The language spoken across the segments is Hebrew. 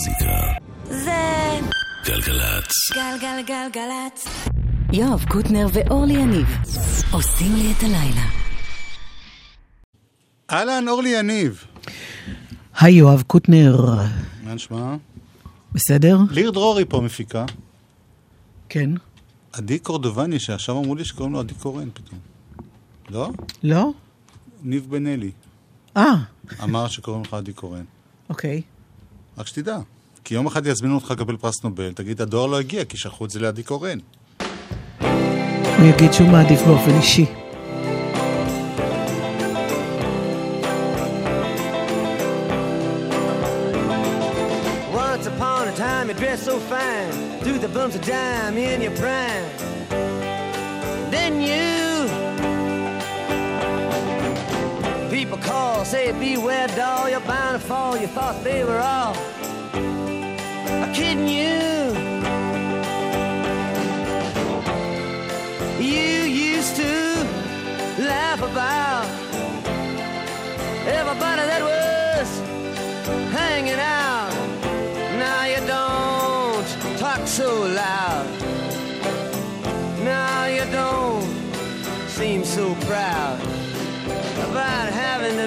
המוזיקה. זה גלגלצ. גלגלגלגלצ. יואב קוטנר ואורלי יניב עושים לי את הלילה. אהלן, אורלי יניב. היי יואב קוטנר, מה נשמע? בסדר? ליר דרורי פה מפיקה. כן. עדי קורדובני, שעכשיו אמרו לי שקוראים לו עדי קורן פתאום. לא? לא? ניב בן אלי אה, אמר שקוראים לך עדי קורן. אוקיי. רק שתדע. כי יום אחד יזמינו אותך לקבל פרס נובל, תגיד, הדואר לא הגיע, כי שלחו את זה לעדי קורן. הוא יגיד שהוא מעדיף באופן אישי. Once upon a time you dressed so fine Threw the bumps of dime in your prime People call, say beware doll You're bound to fall, you thought they were all Kidding you. You used to laugh about Everybody that was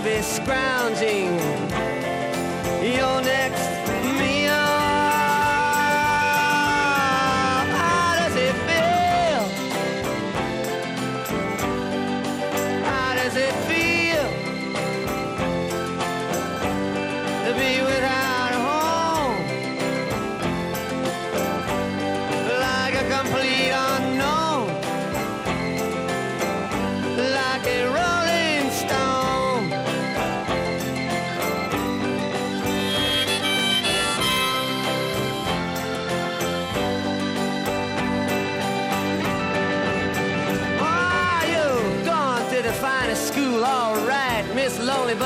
It's scrounging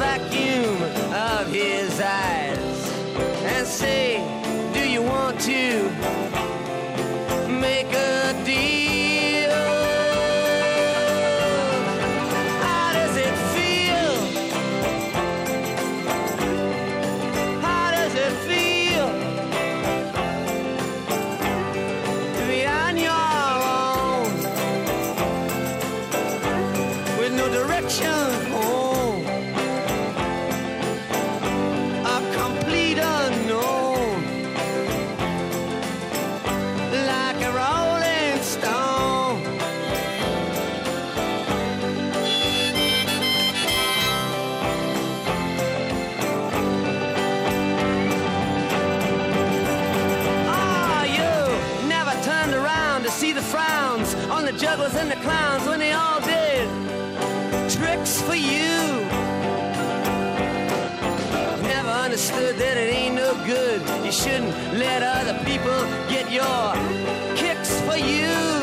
vacuum of his eyes and say, Do you want to jugglers and the clowns when they all did tricks for you. Never understood that it ain't no good. You shouldn't let other people get your kicks for you. You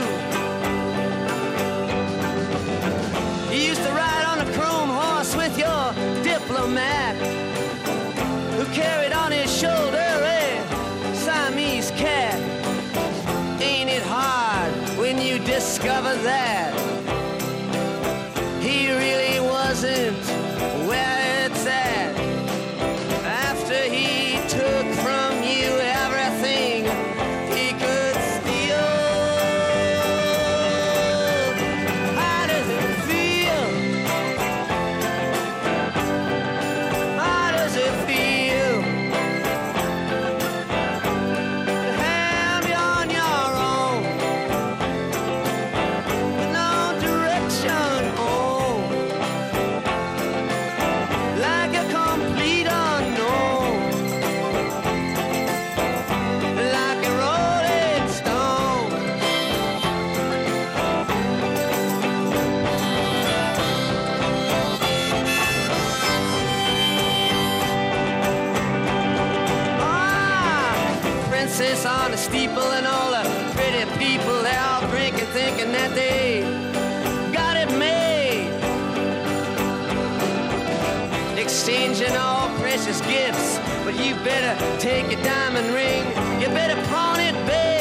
Exchanging all precious gifts, but you better take your diamond ring. You better pawn it, babe.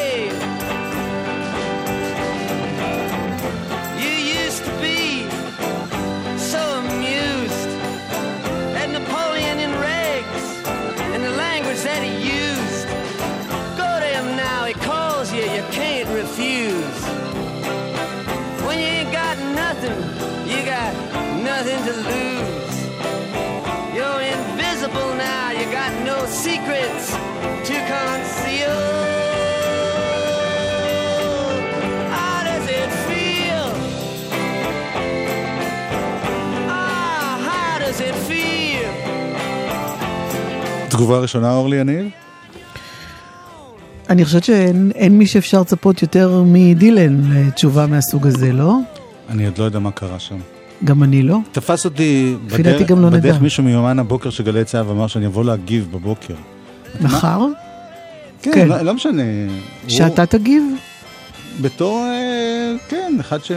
תגובה ראשונה, אורלי יניב? אני חושבת שאין אין מי שאפשר לצפות יותר מדילן לתשובה מהסוג הזה, לא? אני עוד לא יודע מה קרה שם. גם אני לא. תפס אותי בדרך, גם לא. בדרך מישהו מיומן הבוקר של גלי צה"ל ואמר שאני אבוא להגיב בבוקר. מחר? כן, כן. לא, לא משנה. הוא- שאתה תגיב? בתור, אה, כן, אחד ש...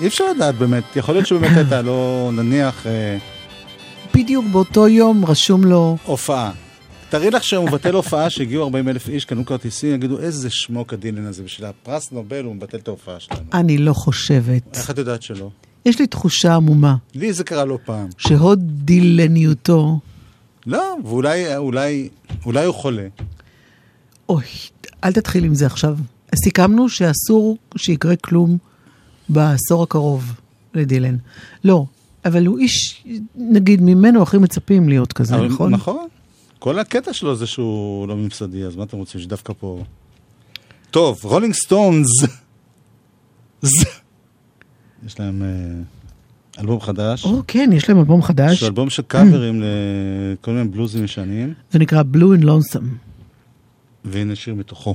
אי אפשר לדעת באמת. יכול להיות שבאמת הייתה לו, נניח, אה, בדיוק באותו יום רשום לו, הופעה. תארי לך שהוא מבטל הופעה שהגיעו 40 אלף איש, קנו כרטיסים, יגידו, איזה שמוק הדילן הזה, בשביל הפרס נובל הוא מבטל את ההופעה שלנו. אני לא חושבת. איך את יודעת שלא? יש לי תחושה עמומה לי זה קרה לא פעם. שהוד דילניותו, לא, ואולי אולי, אולי הוא חולה. אוי, אל תתחיל עם זה עכשיו. סיכמנו שאסור שיקרה כלום בעשור הקרוב לדילן. לא, אבל הוא איש, נגיד, ממנו הכי מצפים להיות כזה, אבל- נכון? נכון. כל הקטע שלו זה שהוא לא ממסדי, אז מה אתם רוצים שדווקא פה... טוב, רולינג סטונס. יש להם אה, אלבום חדש. או, כן, יש להם אלבום חדש, שהוא אלבום של קאברים לכל מיני בלוזים ישנים, זה נקרא Blue and Lonesome. והנה שיר מתוכו.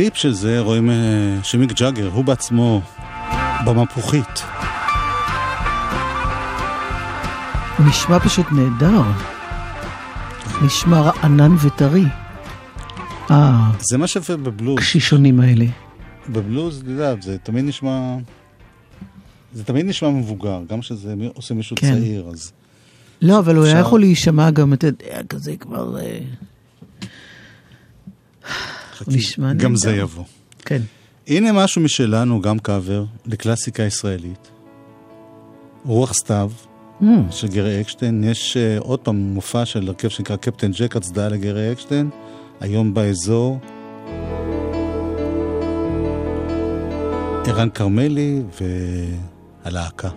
בקליפ של זה רואים אה, שמיק ג'אגר, הוא בעצמו במפוחית. הוא נשמע פשוט נהדר. נשמע רענן וטרי. זה מה שיפה בבלוז. הקשישונים האלה. בבלוז, אתה יודע, זה תמיד נשמע... זה תמיד נשמע מבוגר, גם כשזה עושה מישהו כן. צעיר, אז... לא, אבל הוא היה אפשר. יכול להישמע גם, אתה יודע, כזה כבר... חכי, נשמע גם נהדר. זה יבוא. כן. הנה משהו משלנו, גם קאבר, לקלאסיקה ישראלית. רוח סתיו, Mm, של גרי אקשטיין. יש uh, עוד פעם מופע של הרכב שנקרא קפטן ג'ק, הצדעה לגרי אקשטיין, היום באזור. ערן כרמלי והלהקה.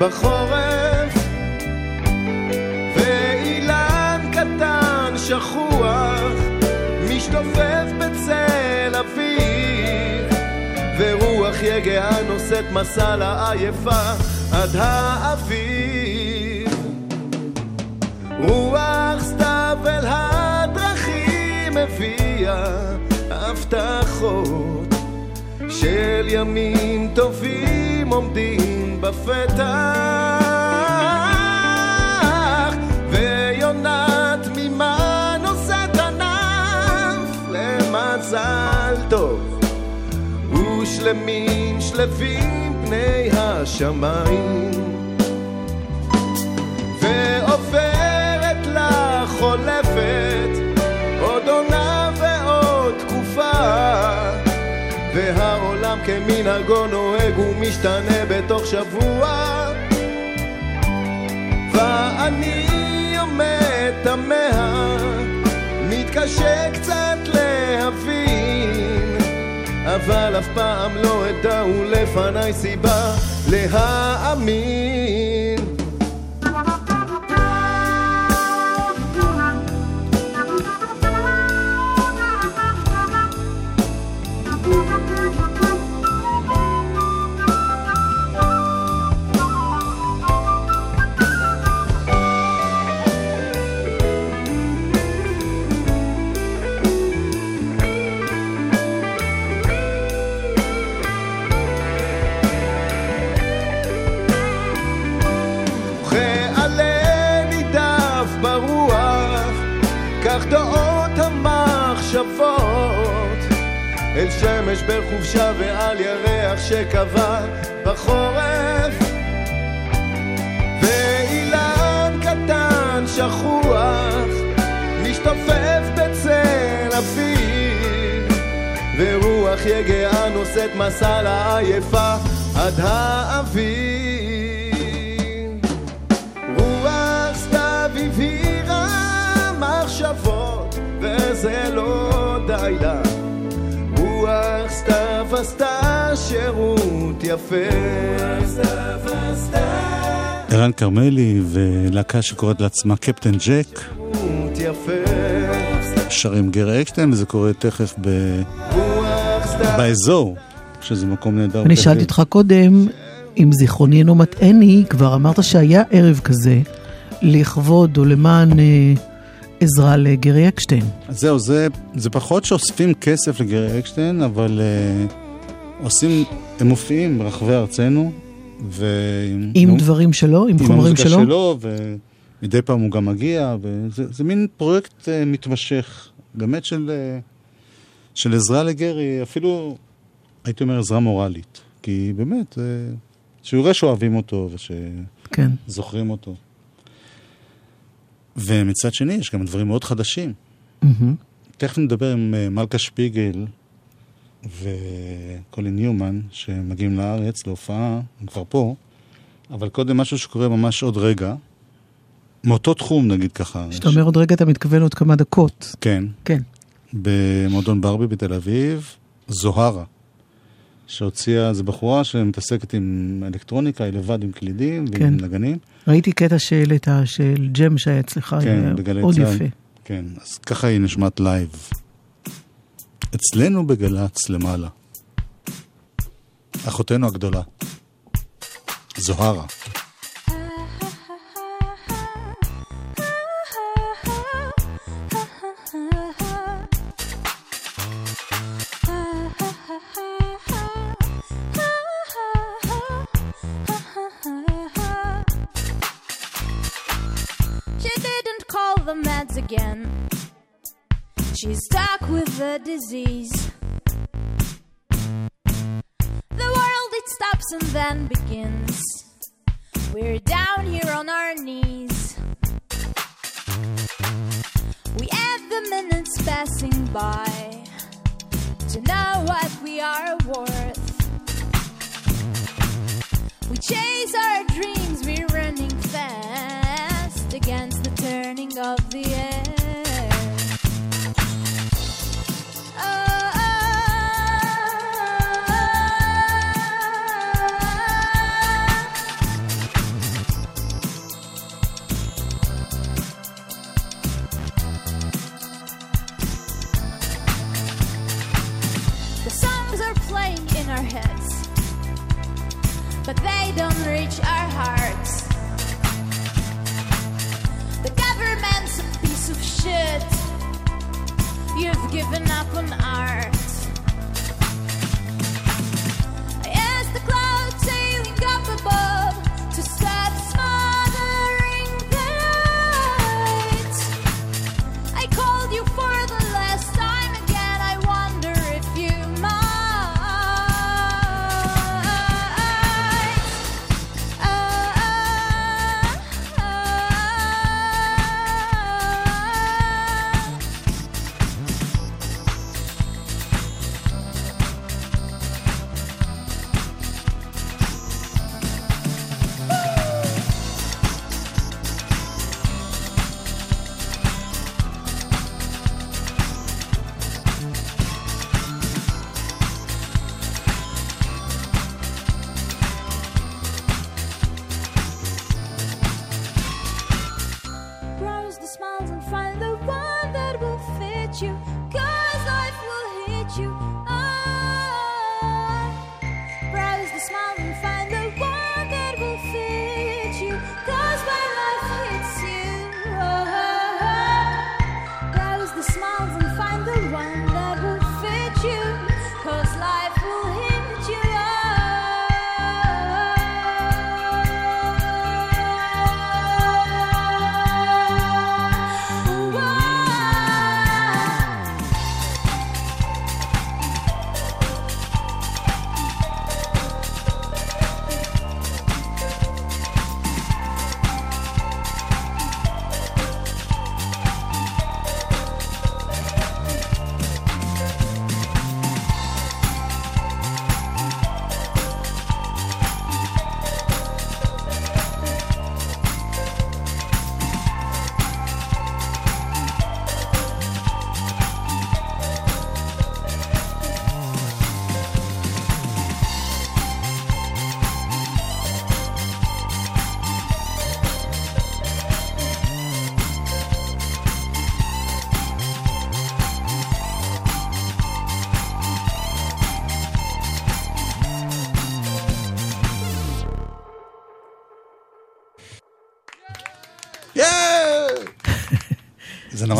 בחורף ואילן קטן שכוח משתופף בצל אביב ורוח יגעה נושאת מסע לעייפה עד האביב רוח סתיו אל הדרכים הביאה הבטחות של ימים טובים עומדים בפתח ויונת תמימה נושאת ענף? למזל טוב. ושלמים שלווים פני השמיים. ועוברת לה חולפת והעולם כמנהגו נוהג ומשתנה בתוך שבוע. ואני עומד תמה מתקשה קצת להבין אבל אף פעם לא אדע ולפניי סיבה להאמין כך דעות המחשבות. אל שמש בחופשה ועל ירח שקבע בחורף. ואילן קטן שכוח משתופף בצל אביב ורוח יגעה נושאת מסע לעייפה עד האביב וזה לא די לה. רוח סתיו עשתה שירות יפה. ערן כרמלי ולהקה שקוראת לעצמה קפטן ג'ק, שירות יפה. שרים גרי אקשטיין, וזה קורה תכף ב... באזור, שזה מקום נהדר. אני שאלתי. אותך קודם, אם זיכרוני אינו מטעני, כבר אמרת שהיה ערב כזה לכבוד או למען אה, עזרה לגרי אקשטיין. אז זהו, זה, זה פחות שאוספים כסף לגרי אקשטיין, אבל uh, עושים, הם מופיעים ברחבי ארצנו, ו... עם נו, דברים שלו, עם עם חומרים המוזיקה שלו. שלו, ומדי פעם הוא גם מגיע, וזה זה מין פרויקט uh, מתמשך, באמת של, uh, של עזרה לגרי, אפילו, הייתי אומר, עזרה מורלית. כי באמת, אה, שהוא יראה שאוהבים אותו כן. ושזוכרים אותו. ומצד שני, יש גם דברים מאוד חדשים. מהמם. תכף נדבר עם אה, מלכה שפיגל וקולין ניומן, שמגיעים לארץ להופעה, הם כבר פה, אבל קודם משהו שקורה ממש עוד רגע, מאותו תחום נגיד ככה. כשאתה אומר עוד רגע, אתה מתכוון עוד כמה דקות. כן, כן. במועדון ברבי בתל אביב, זוהרה, שהוציאה, זו בחורה שמתעסקת עם אלקטרוניקה, היא לבד עם קלידים ועם כן. נגנים. ראיתי קטע שהעלית, של ג'ם שהיה אצלך, כן, בגלי מאוד צה"ל. יפה. כן, אז ככה היא נשמעת live. אצלנו בגל"צ למעלה. אחותנו הגדולה. זוהרה. Chase our dreams, giving up on our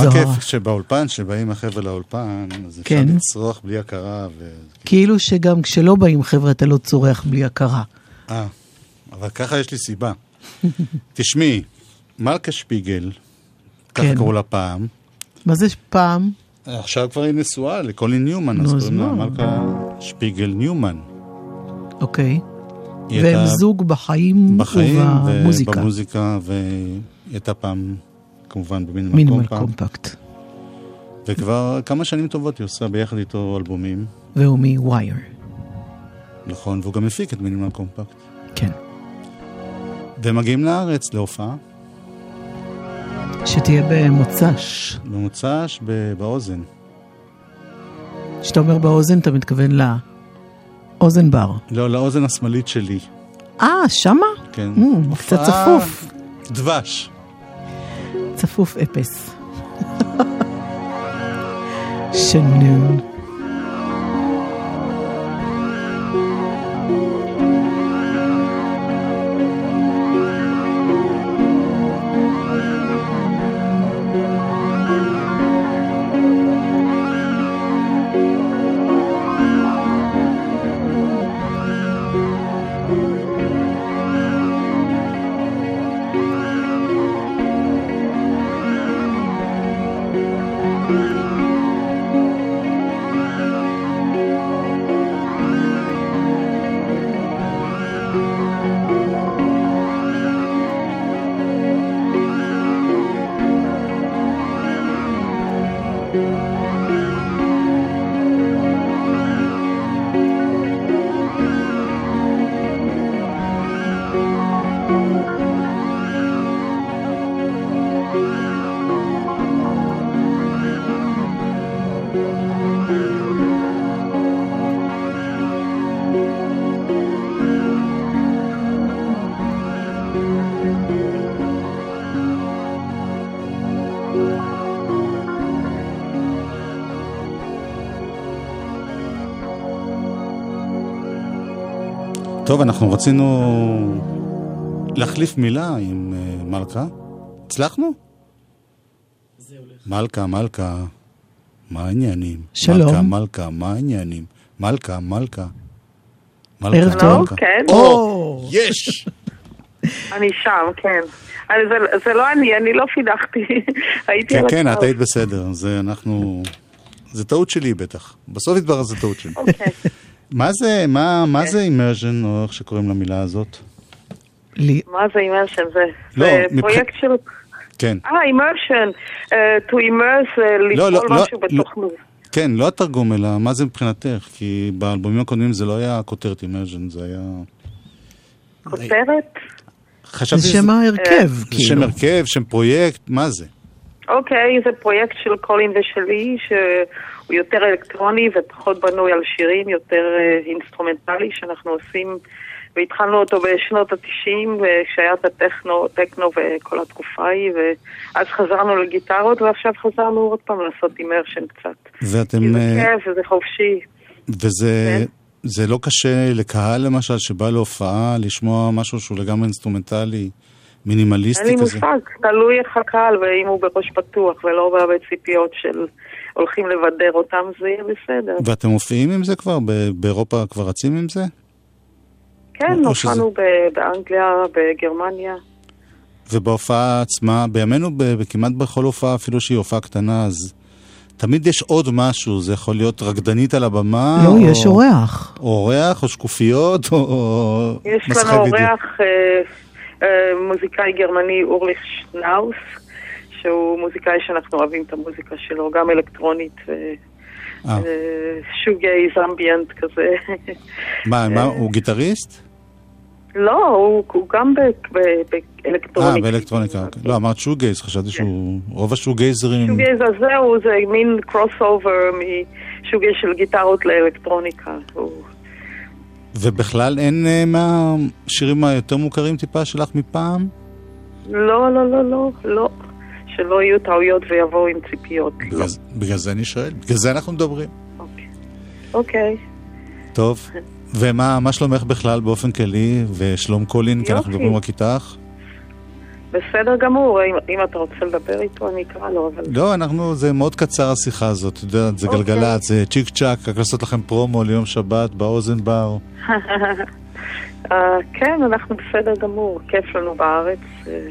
נורא זוהרה. כיף שבאולפן, שבאים החבר'ה לאולפן, אז אפשר כן. לצרוח בלי הכרה. ו... כאילו שגם כשלא באים חבר'ה אתה לא צורח בלי הכרה. אה, אבל ככה יש לי סיבה. תשמעי, מלכה שפיגל, ככה כן. קראו לה פעם, מה זה פעם? עכשיו כבר היא נשואה לקולין ניומן, אז קוראים לה? מלכה שפיגל ניומן. אוקיי. והם זוג בחיים בחיים ובמוזיקה. ובמוזיקה, והיא הייתה פעם כמובן במינימל מינימל קומפקט, קומפקט. וכבר כמה שנים טובות היא עושה ביחד איתו אלבומים, והוא מווייר. נכון, והוא גם הפיק את מינימל קומפקט. כן. והם מגיעים לארץ להופעה, שתהיה במוצ"ש. במוצ"ש באוזן. כשאתה אומר באוזן, אתה מתכוון לאוזן בר. לא, לאוזן השמאלית שלי, אה, שמה? כן. Mm, קצת צפוף. דבש. צפוף אפס. שנון. טוב, אנחנו רצינו להחליף מילה עם אה, מלכה. הצלחנו? מלכה, מלכה, מה העניינים? שלום. מלכה, מלכה, מה העניינים? מלכה, מלכה. מלכה, ערב טוב. כן. או, יש! אני שם, כן. זה, זה לא אני, אני לא פידחתי. הייתי כן, כן. את היית בסדר. זה אנחנו... זה טעות שלי בטח. בסוף התברר שזה טעות שלי. אוקיי. מה זה, מה, מה זה immersion, או איך שקוראים למילה הזאת? לי- מה זה immersion? זה, לא, זה מבח- פרויקט של... כן. אה, immersion. to immerse, זה לא, לפעול לא, לא, משהו בתוך... מוז- כן, לא התרגום, אלא מה זה מבחינתך? כי באלבומים הקודמים זה לא היה כותרת immersion, זה היה... כותרת? חשבתי זה שם ההרכב, זה כאילו. שם הרכב, שם פרויקט, מה זה? אוקיי, זה פרויקט של קולין ושלי, שהוא יותר אלקטרוני ופחות בנוי על שירים, יותר אה, אינסטרומנטלי, שאנחנו עושים, והתחלנו אותו בשנות התשעים, כשהיה את הטכנו, טכנו וכל התקופה ההיא, ואז חזרנו לגיטרות, ועכשיו חזרנו עוד פעם לעשות immersion קצת. כי ואתם... זה אה, כיף וזה חופשי. וזה כן. זה לא קשה לקהל למשל שבא להופעה לשמוע משהו שהוא לגמרי אינסטרומנטלי, אין מינימליסטי לי כזה? מושג, תלוי איך הקהל, ואם הוא בראש פתוח ולא בא בציפיות של הולכים לבדר אותם, זה יהיה בסדר. ואתם מופיעים עם זה כבר? באירופה כבר רצים עם זה? כן, שזה- הופענו ב- באנגליה, בגרמניה. ובהופעה עצמה, בימינו ב- כמעט בכל הופעה, אפילו שהיא הופעה קטנה, אז תמיד יש עוד משהו, זה יכול להיות רקדנית על הבמה, לא, או, יש אורח. או אורח, או שקופיות, או, או יש מסכי לנו. אורח אה, אה, מוזיקאי גרמני אורליך שנאוס, שהוא מוזיקאי שאנחנו אוהבים את המוזיקה שלו, גם אלקטרונית, אה, shoegaze, ambient כזה. מה, מה, הוא גיטריסט? לא, הוא, הוא גם ב- ב- אה, באלקטרוניקה. באלקטרוניקה. אוקיי. לא, אמרת shoegaze, חשבתי שהוא... רוב ה shoegazeרים... shoegaze אז זהו, זה מין crossover מ shoegaze של גיטרות לאלקטרוניקה. הוא... ובכלל אין אה, מהשירים היותר מוכרים טיפה שלך מפעם? לא, לא, לא, לא, לא. שלא יהיו טעויות ויבואו עם ציפיות. בגלל, בגלל זה אני שואל, בגלל זה אנחנו מדברים. אוקיי. טוב, ומה מה שלומך בכלל באופן כללי, ושלום קולין, כי אנחנו יופי. מדברים רק איתך? בסדר גמור, אם, אם אתה רוצה לדבר איתו אני אקרא לו, אבל... לא, אנחנו, זה מאוד קצר השיחה הזאת, את יודעת, זה אוקיי. גלגלצ, זה צ'יק צ'אק, רק לעשות לכם פרומו ליום שבת באוזן בר. אה, כן, אנחנו בסדר גמור, כיף לנו בארץ. אה,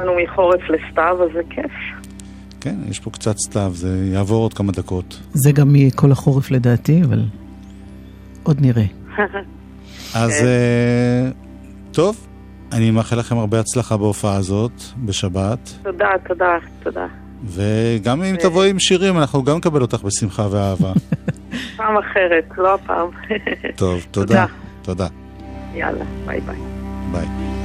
באנו מחורף לסתיו, אז זה כיף. כן, יש פה קצת סתיו, זה יעבור עוד כמה דקות. זה גם יהיה כל החורף לדעתי, אבל עוד נראה. אז אה, טוב, אני מאחל לכם הרבה הצלחה בהופעה הזאת, בשבת, תודה, תודה, תודה. וגם אם תבואי עם שירים, אנחנו גם נקבל אותך בשמחה ואהבה. פעם אחרת, לא הפעם. טוב, תודה. תודה. יאללה, ביי ביי. ביי.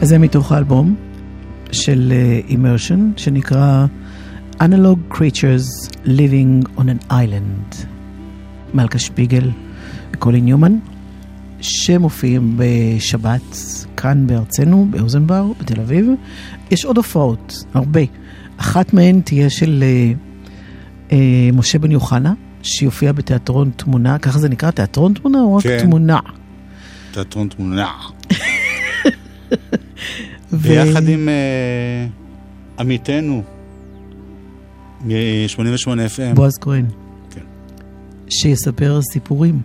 אז זה מתוך האלבום של אימרשן, שנקרא Analog Creatures Living on an Island. מלכה שפיגל וקולין ניומן, שמופיעים בשבת כאן בארצנו, באוזנבר, בתל אביב. יש עוד הופעות, הרבה. אחת מהן תהיה של אה, אה, משה בן יוחנה, שיופיע בתיאטרון תמונה, ככה זה נקרא, תיאטרון תמונה או רק כן. תמונה? תיאטרון תמונה. ביחד עם אה, עמיתנו מ-88 FM. בועז כהן. כן. שיספר סיפורים.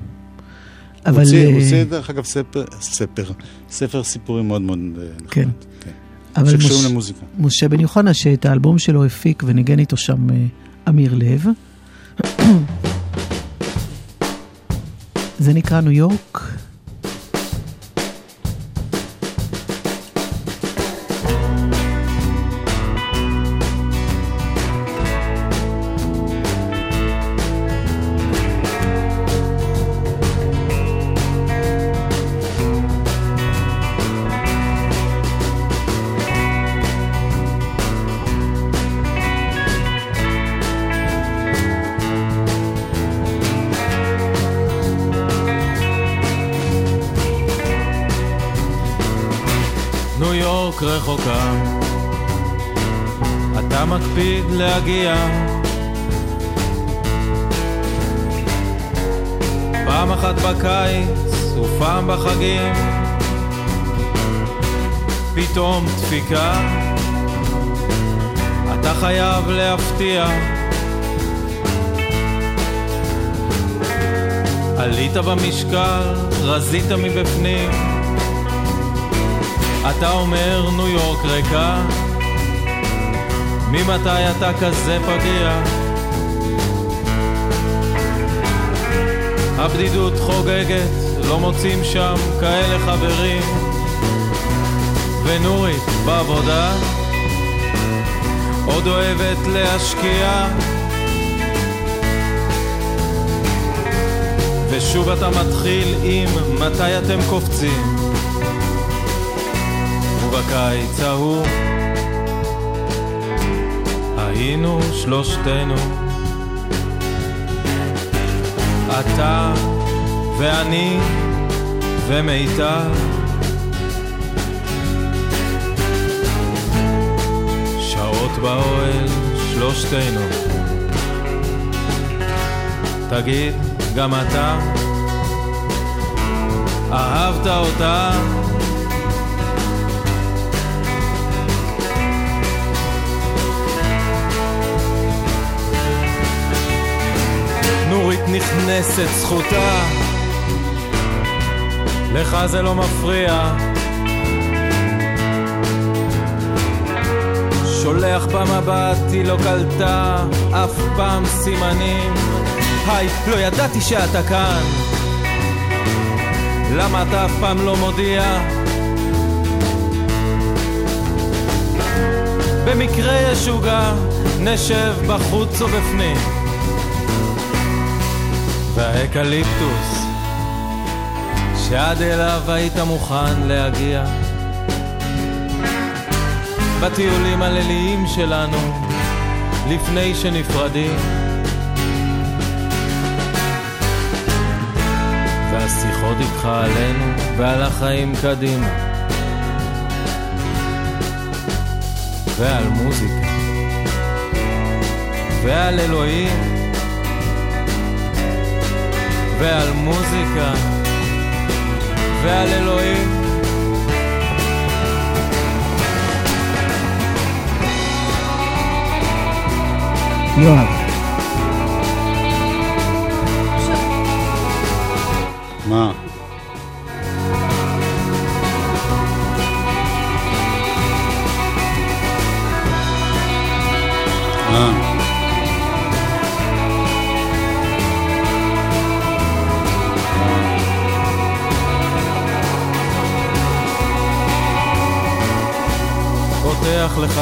אבל... אה, הוא הוציא דרך אגב ספר, ספר, ספר סיפורים מאוד מאוד אה, נחמד. כן. כן. אבל שקשורים מש- למוזיקה. משה בן יוחנה, שאת האלבום שלו הפיק וניגן איתו שם אמיר לב. זה נקרא ניו יורק. להגיע. פעם אחת בקיץ ופעם בחגים, פתאום דפיקה, אתה חייב להפתיע. עלית במשקל, רזית מבפנים. אתה אומר ניו יורק ריקה? ממתי אתה כזה פגיע? הבדידות חוגגת, לא מוצאים שם כאלה חברים. ונורית בעבודה, עוד אוהבת להשקיע. ושוב אתה מתחיל עם מתי אתם קופצים. ובקיץ ההוא היינו שלושתנו. אתה ואני ומיטל שעות באוהל שלושתנו. תגיד, גם אתה? אהבת אותה? נורית נכנסת זכותה. לך זה לא מפריע. שולח במבט, היא לא קלטה אף פעם סימנים. היי, לא ידעתי שאתה כאן. למה אתה אף פעם לא מודיע? במקרה יש עוגה, נשב בחוץ או בפנים והאקליפטוס שעד אליו היית מוכן להגיע. בטיולים הליליים שלנו לפני שנפרדים. והשיחות איתך עלינו ועל החיים קדימה. ועל מוזיקה. ועל אלוהים ועל מוזיקה ועל אלוהים. יואב. מה?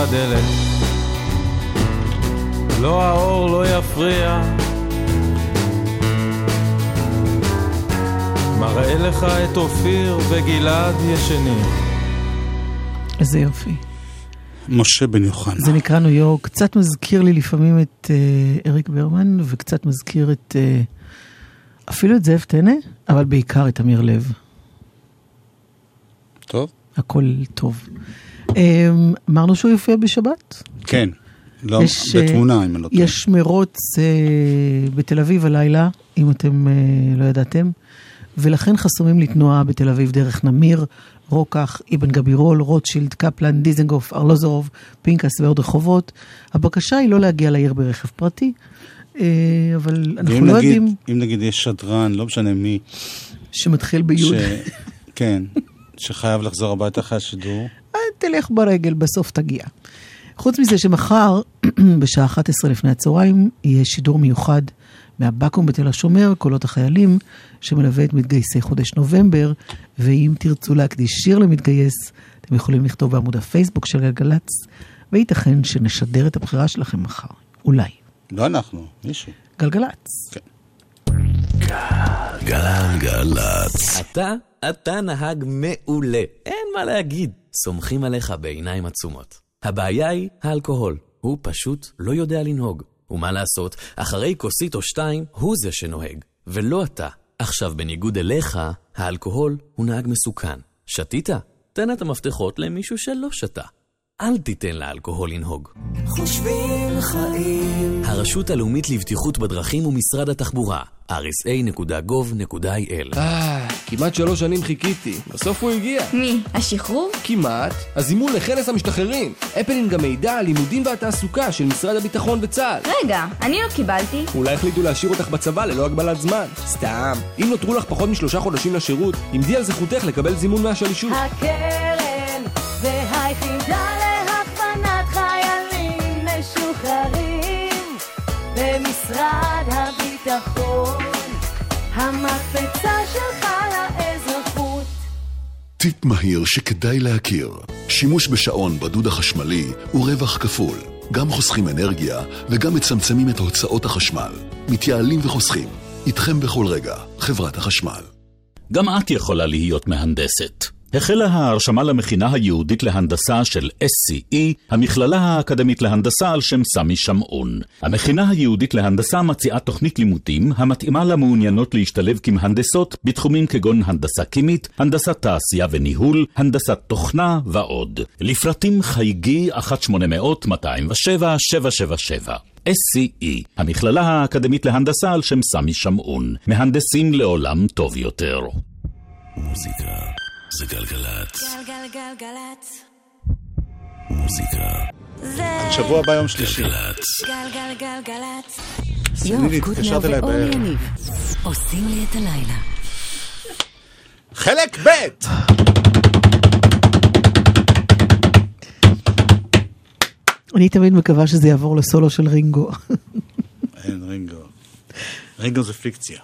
פותח לך דלת. לא האור לא יפריע. מראה לך את אופיר וגלעד ישנים. איזה יופי. משה בן יוחנה. זה נקרא ניו יורק, קצת מזכיר לי לפעמים את אה, אריק ברמן, וקצת מזכיר את, אה, אפילו את זאב טנא, אבל בעיקר את אמיר לב. טוב? הכל טוב. אה, אמרנו שהוא יופיע בשבת? כן. לא, יש, אה, בתמונה, אם אני לא טועה. יש מרוץ אה, בתל אביב הלילה, אם אתם אה, לא ידעתם, ולכן חסומים לתנועה בתל אביב דרך נמיר, רוקח, אבן גבירול, רוטשילד, קפלן, דיזנגוף, ארלוזורוב, פינקס ועוד רחובות. הבקשה היא לא להגיע לעיר ברכב פרטי, אה, אבל אנחנו לא נגיד, יודעים אם נגיד יש שדרן, לא משנה מי, שמתחיל ביוד. ש... כן, שחייב לחזור הביתה אחרי השידור. אה, תלך ברגל, בסוף תגיע. חוץ מזה שמחר, בשעה 11 לפני הצהריים, יהיה שידור מיוחד מהבקו"ם בתל השומר, קולות החיילים, שמלווה את מתגייסי חודש נובמבר, ואם תרצו להקדיש שיר למתגייס, אתם יכולים לכתוב בעמוד הפייסבוק של גלגלצ, וייתכן שנשדר את הבחירה שלכם מחר. אולי. לא אנחנו, מישהו. גלגלצ. גלגלצ. אתה, אתה נהג מעולה. אין מה להגיד. סומכים עליך בעיניים עצומות. הבעיה היא האלכוהול. הוא פשוט לא יודע לנהוג. ומה לעשות, אחרי כוסית או שתיים, הוא זה שנוהג, ולא אתה. עכשיו, בניגוד אליך, האלכוהול הוא נהג מסוכן. שתית? תן את המפתחות למישהו שלא שתה. אל תיתן לאלכוהול לנהוג. חושבים חיים. הרשות הלאומית לבטיחות בדרכים ומשרד התחבורה, rsa.gov.il אה, כמעט שלוש שנים חיכיתי. בסוף הוא הגיע. מי? השחרור? כמעט. הזימון לכנס המשתחררים. אפלין גם מידע על לימודים והתעסוקה של משרד הביטחון וצה"ל. רגע, אני לא קיבלתי. אולי החליטו להשאיר אותך בצבא ללא הגבלת זמן. סתם. אם נותרו לך פחות משלושה חודשים לשירות, עמדי על זכותך לקבל זימון מהשלישות. הקרן הביטחון המקפצה שלך לאזרחות טיפ מהיר שכדאי להכיר. שימוש בשעון בדוד החשמלי הוא רווח כפול. גם חוסכים אנרגיה וגם מצמצמים את הוצאות החשמל. מתייעלים וחוסכים. איתכם בכל רגע, חברת החשמל. גם את יכולה להיות מהנדסת. החלה ההרשמה למכינה היהודית להנדסה של SCE, המכללה האקדמית להנדסה על שם סמי שמעון. המכינה היהודית להנדסה מציעה תוכנית לימודים המתאימה למעוניינות להשתלב כמהנדסות בתחומים כגון הנדסה קימית, הנדסת תעשייה וניהול, הנדסת תוכנה ועוד. לפרטים חייגי 1-800-207-777. SCE, המכללה האקדמית להנדסה על שם סמי שמעון. מהנדסים לעולם טוב יותר. מוזיקה זה גלגלצ. גלגלגלגלצ. מוזיקה זה שבוע הבא יום שלישי. גלגלצ. גלגלגלגלצ. יואב קוטנר בערב. יניב עושים לי את הלילה. חלק ב' אני תמיד מקווה שזה יעבור לסולו של רינגו. אין, רינגו. רינגו זה פיקציה.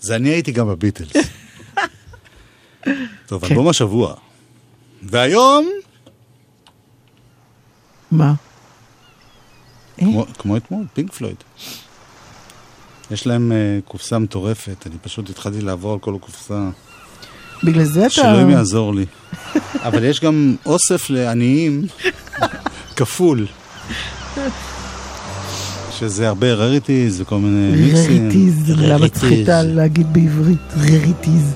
זה אני הייתי גם בביטלס. טוב, כן. אלבום השבוע. והיום, מה? כמו- כמו אתמול, פינק פלויד. יש להם אה, קופסה מטורפת, אני פשוט התחלתי לעבור על כל הקופסה. בגלל זה אתה... שאלוהים יעזור לי. אבל יש גם אוסף לעניים כפול. שזה הרבה rarities וכל מיני מיקסים. rarities, זו מילה מצחיתה להגיד בעברית. rarities.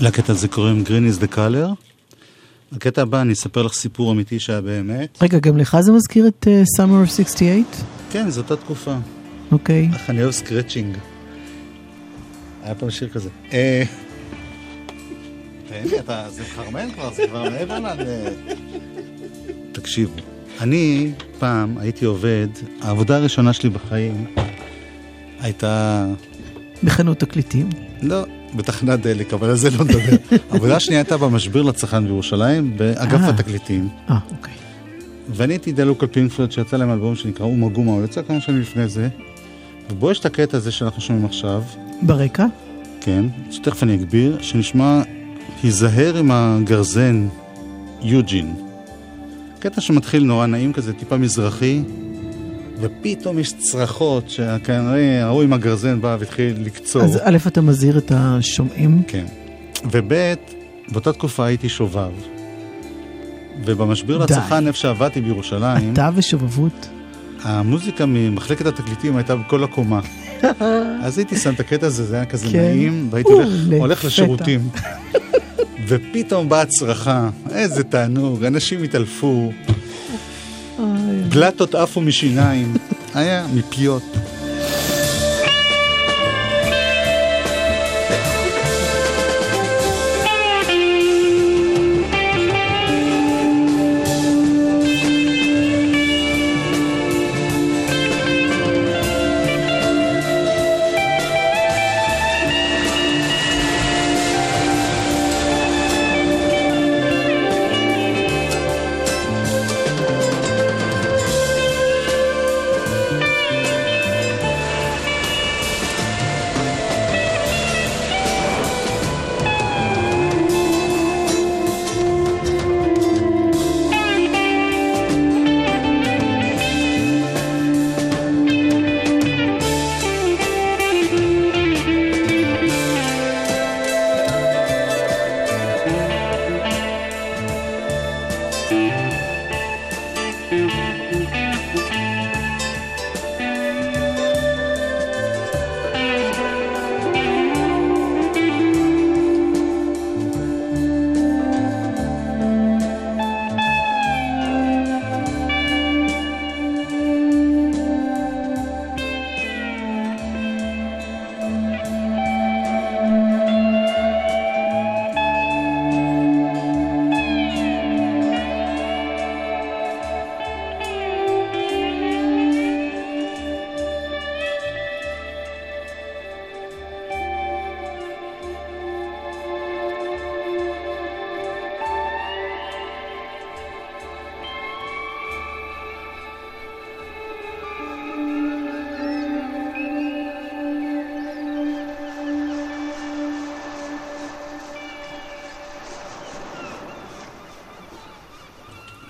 לקטע הזה קוראים Green is the color. הקטע הבא, אני אספר לך סיפור אמיתי שהיה באמת. רגע, גם לך זה מזכיר את אה, Summer of 68? כן, זו אותה תקופה. אוקיי. איך אני אוהב scratching. היה פעם שיר כזה. אה, זה מחרמן כבר, זה כבר מעבר ל... תקשיבו, אני פעם הייתי עובד, העבודה הראשונה שלי בחיים הייתה... בחנות תקליטים. לא, בתחנת דלק, אבל על זה לא נדבר. העבודה השנייה הייתה במשביר לצרכן בירושלים, באגף אה. התקליטים. אה, אוקיי. ואני הייתי דלוק על פינקפלד שיצא להם אלבום שנקרא אומה גומה, הוא יצא כמה שנים לפני זה. ובו יש את הקטע הזה שאנחנו שומעים עכשיו, ברקע? כן, שתכף אני אגביר, שנשמע היזהר עם הגרזן יוג'ין. קטע שמתחיל נורא נעים כזה, טיפה מזרחי, ופתאום יש צרחות שכנראה ההוא עם הגרזן בא והתחיל לקצור. אז א', אתה מזהיר את השומעים. כן. וב', באותה תקופה הייתי שובב. ובמשביר. לצרכן, איפה שעבדתי בירושלים, אתה ושובבות. המוזיקה ממחלקת התקליטים הייתה בכל הקומה. אז הייתי שם את הקטע הזה, זה היה כזה כן. נעים, והייתי הולך, הולך. לשירותים. ופתאום באה צרחה, איזה תענוג, אנשים התעלפו, פלטות עפו משיניים, היה מפיות.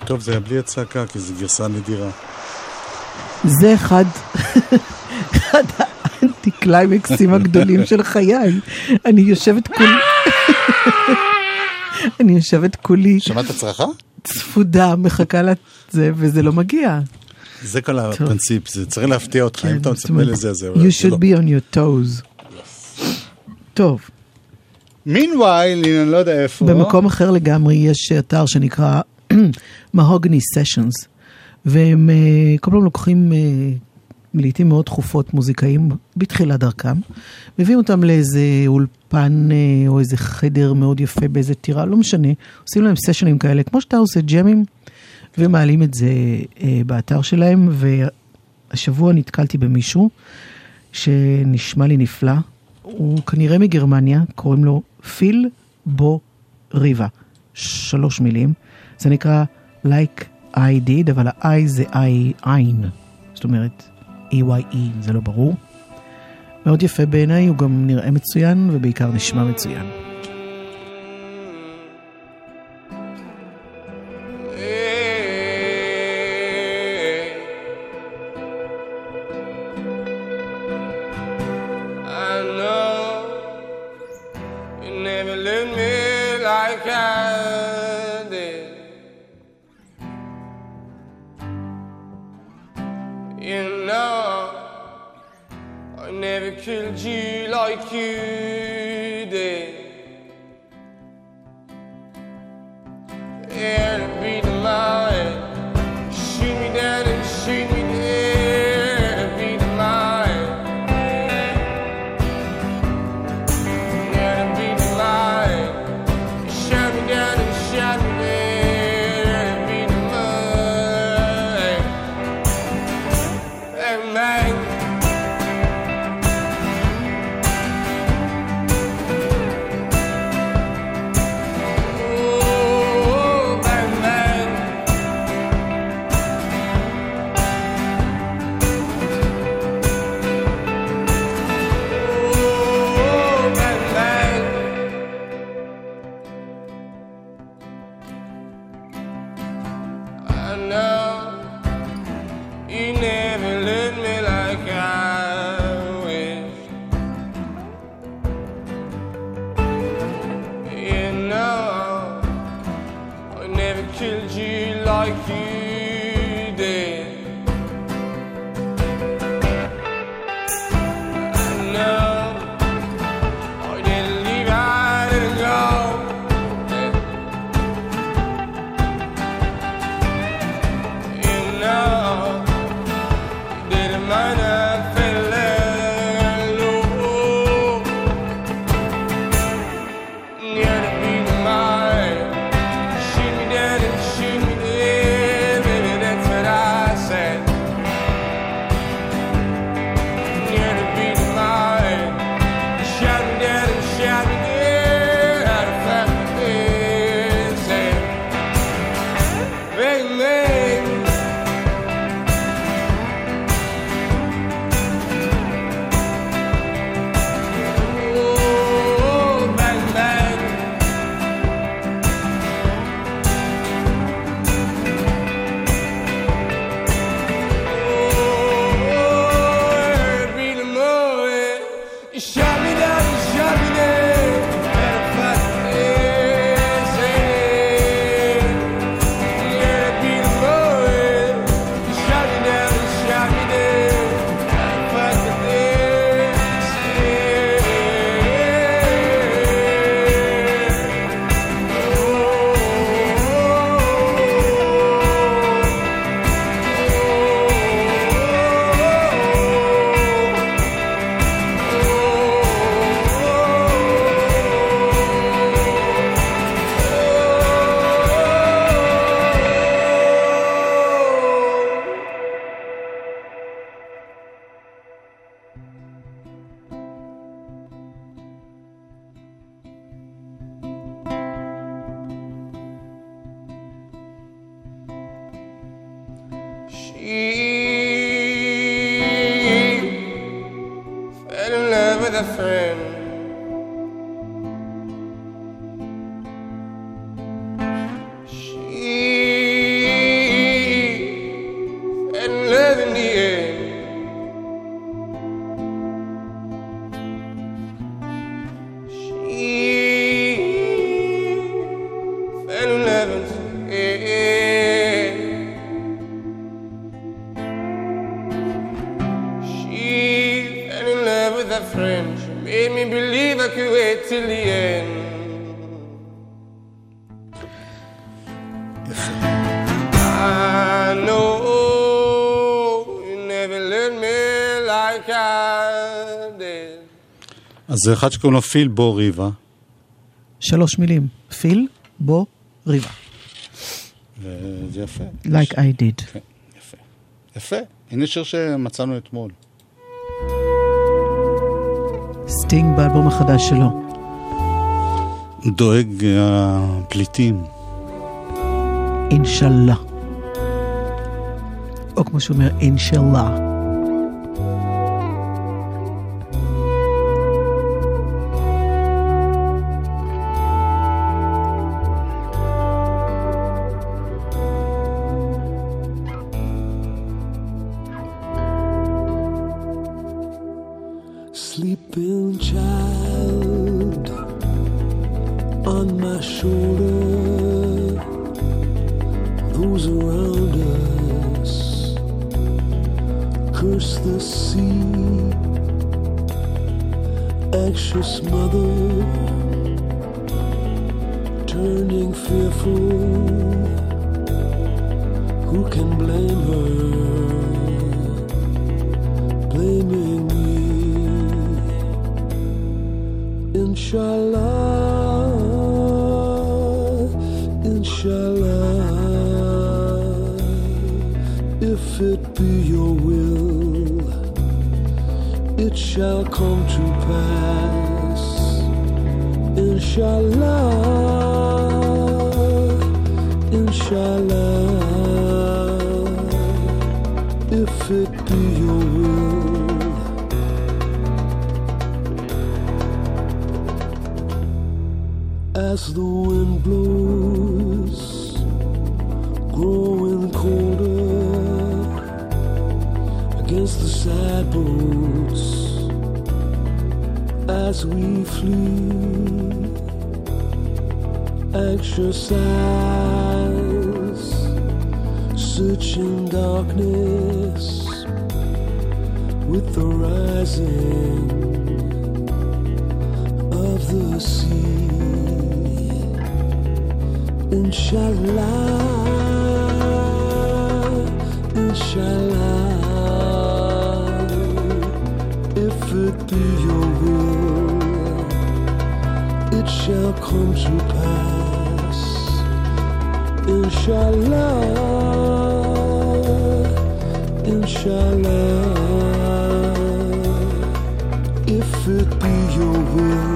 טוב, זה היה בלי הצעקה, כי זו גרסה נדירה. זה אחד, אחד האנטי קליימקסים הגדולים של חיי. אני יושבת כולי, אני יושבת כולי שמעת צרחה? צפודה, מחכה לזה, וזה לא מגיע. זה כל הפרינציפ, זה צריך להפתיע אותך, אם אתה זאת מצפה לזה, אז זה You זה לא. should be on your toes. טוב, meanwhile, אני לא יודע איפה. במקום אחר לגמרי יש אתר שנקרא מהוגני סשנס, והם אה, כל פעם לוקחים אה, לעיתים מאוד תכופות מוזיקאים בתחילת דרכם, מביאים אותם לאיזה אולפן אה, או איזה חדר מאוד יפה באיזה טירה, לא משנה, עושים להם סשנים כאלה, כמו שאתה עושה ג'מים, ומעלים את זה באתר שלהם, והשבוע נתקלתי במישהו שנשמע לי נפלא, הוא כנראה מגרמניה, קוראים לו פיל בו ריבה. שלוש מילים. זה נקרא like I did, אבל ה-I זה I עין, זאת אומרת EYE, זה לא ברור. מאוד יפה בעיניי, הוא גם נראה מצוין ובעיקר נשמע מצוין. enough. זה אחד שקוראים לו פיל בו ריבה, שלוש מילים. פיל, בו, ריבה. וזה יפה. Like I did. כן, יפה. יפה. הנה שיר שמצאנו אתמול. סטינג באלבום החדש שלו. דואג הפליטים. אינשאללה. או כמו שהוא אומר, אינשאללה. Eyes searching darkness with the rising of the sea. Inshallah, Inshallah, if it be your will, it shall come to pass. Inshallah, Inshallah, if it be your will.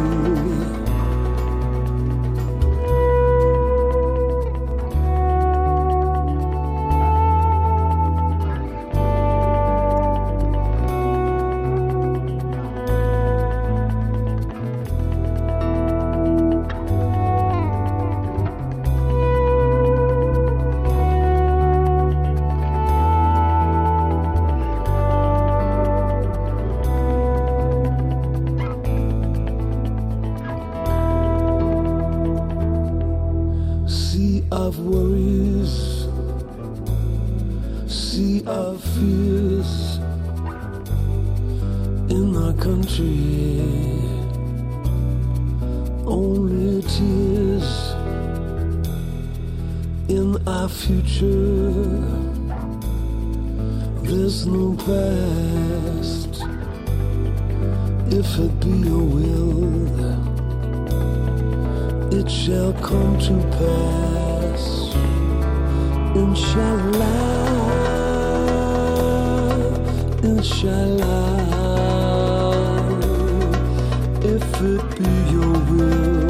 Come to pass. Inshallah, Inshallah, if it be your will,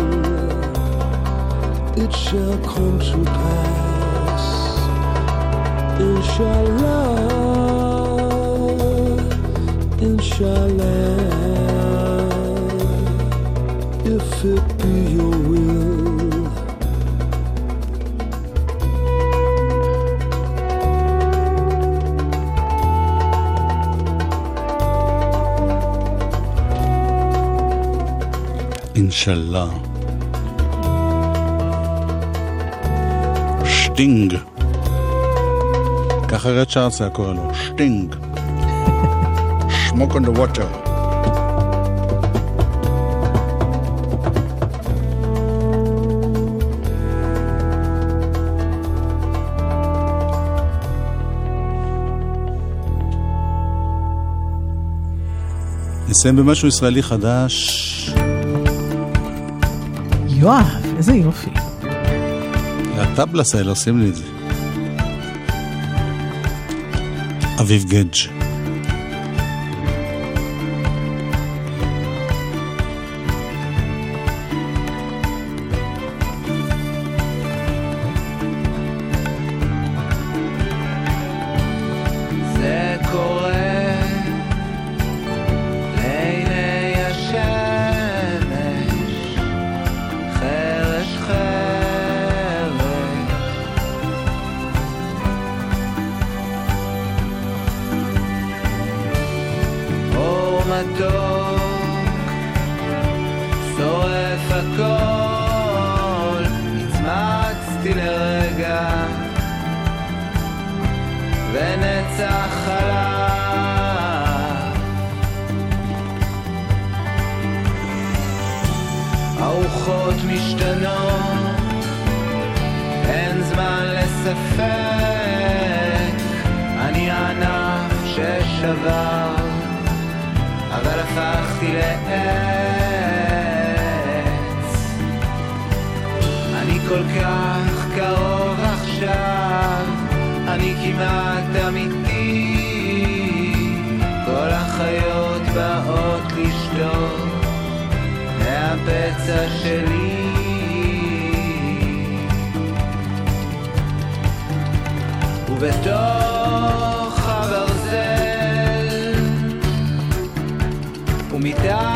it shall come to pass. Inshallah, Inshallah, if it be your שלה. שטינג. ככה רד שרץ היה קורא לו, שטינג. שמוק און דה water. נסיים במשהו ישראלי חדש יואב, איזה יופי. הטבלס האלה עושים לי את זה. אביב גדג'. כך קרוב עכשיו, אני כמעט אמיתי, כל החיות באות לשתות מהפצע שלי. ובתוך הברזל ומתחת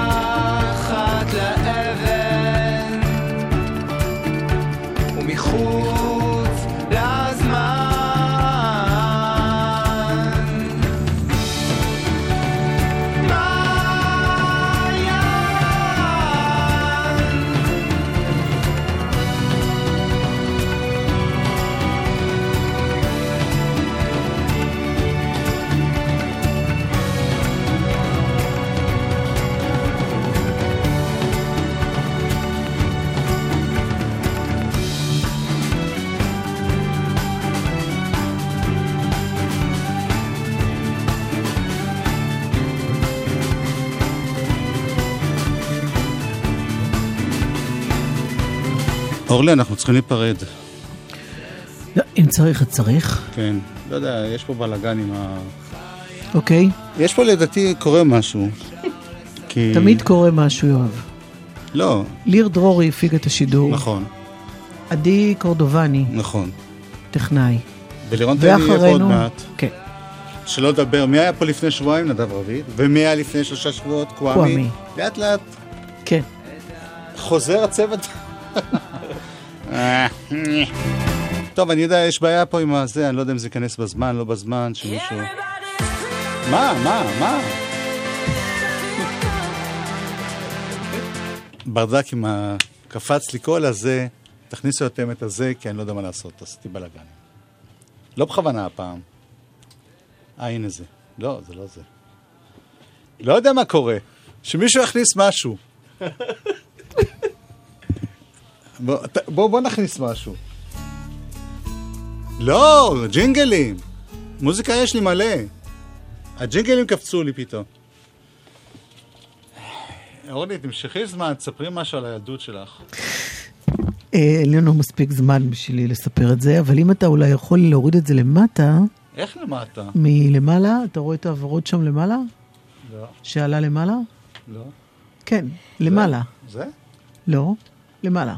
אורלי, אנחנו צריכים להיפרד. אם צריך, אז צריך. כן. לא יודע, יש פה בלאגן עם ה... אוקיי? יש פה לדעתי קורה משהו. כי... תמיד קורה משהו, יואב. לא, ליר דרורי הפיק את השידור. נכון, עדי קורדובני, נכון. טכנאי. ולירון יהיה פה עוד מעט. כן. שלא לדבר, מי היה פה לפני שבועיים? נדב רביד. ומי היה לפני שלושה שבועות? קוואמי. לאט לאט כן. חוזר הצוות. טוב, אני יודע, יש בעיה פה עם הזה, אני לא יודע אם זה ייכנס בזמן, לא בזמן, שמישהו... מה, מה, מה? ברדק עם ה... קפץ לי כל הזה, תכניסו אתם את הזה, כי אני לא יודע מה לעשות, עשיתי בלאגן. לא בכוונה הפעם. אה, הנה זה. לא, זה לא זה. לא יודע מה קורה. שמישהו יכניס משהו. בוא, בוא, בוא נכניס משהו. לא, ג'ינגלים. מוזיקה יש לי מלא. הג'ינגלים קפצו לי פתאום. אורלי, תמשכי זמן, תספרי משהו על הילדות שלך. אה, אין לנו מספיק זמן בשבילי לספר את זה, אבל אם אתה אולי יכול להוריד את זה למטה, איך למטה? מלמעלה, אתה רואה את העברות שם למעלה? לא. שעלה למעלה? לא. כן, למעלה. זה? לא, למעלה.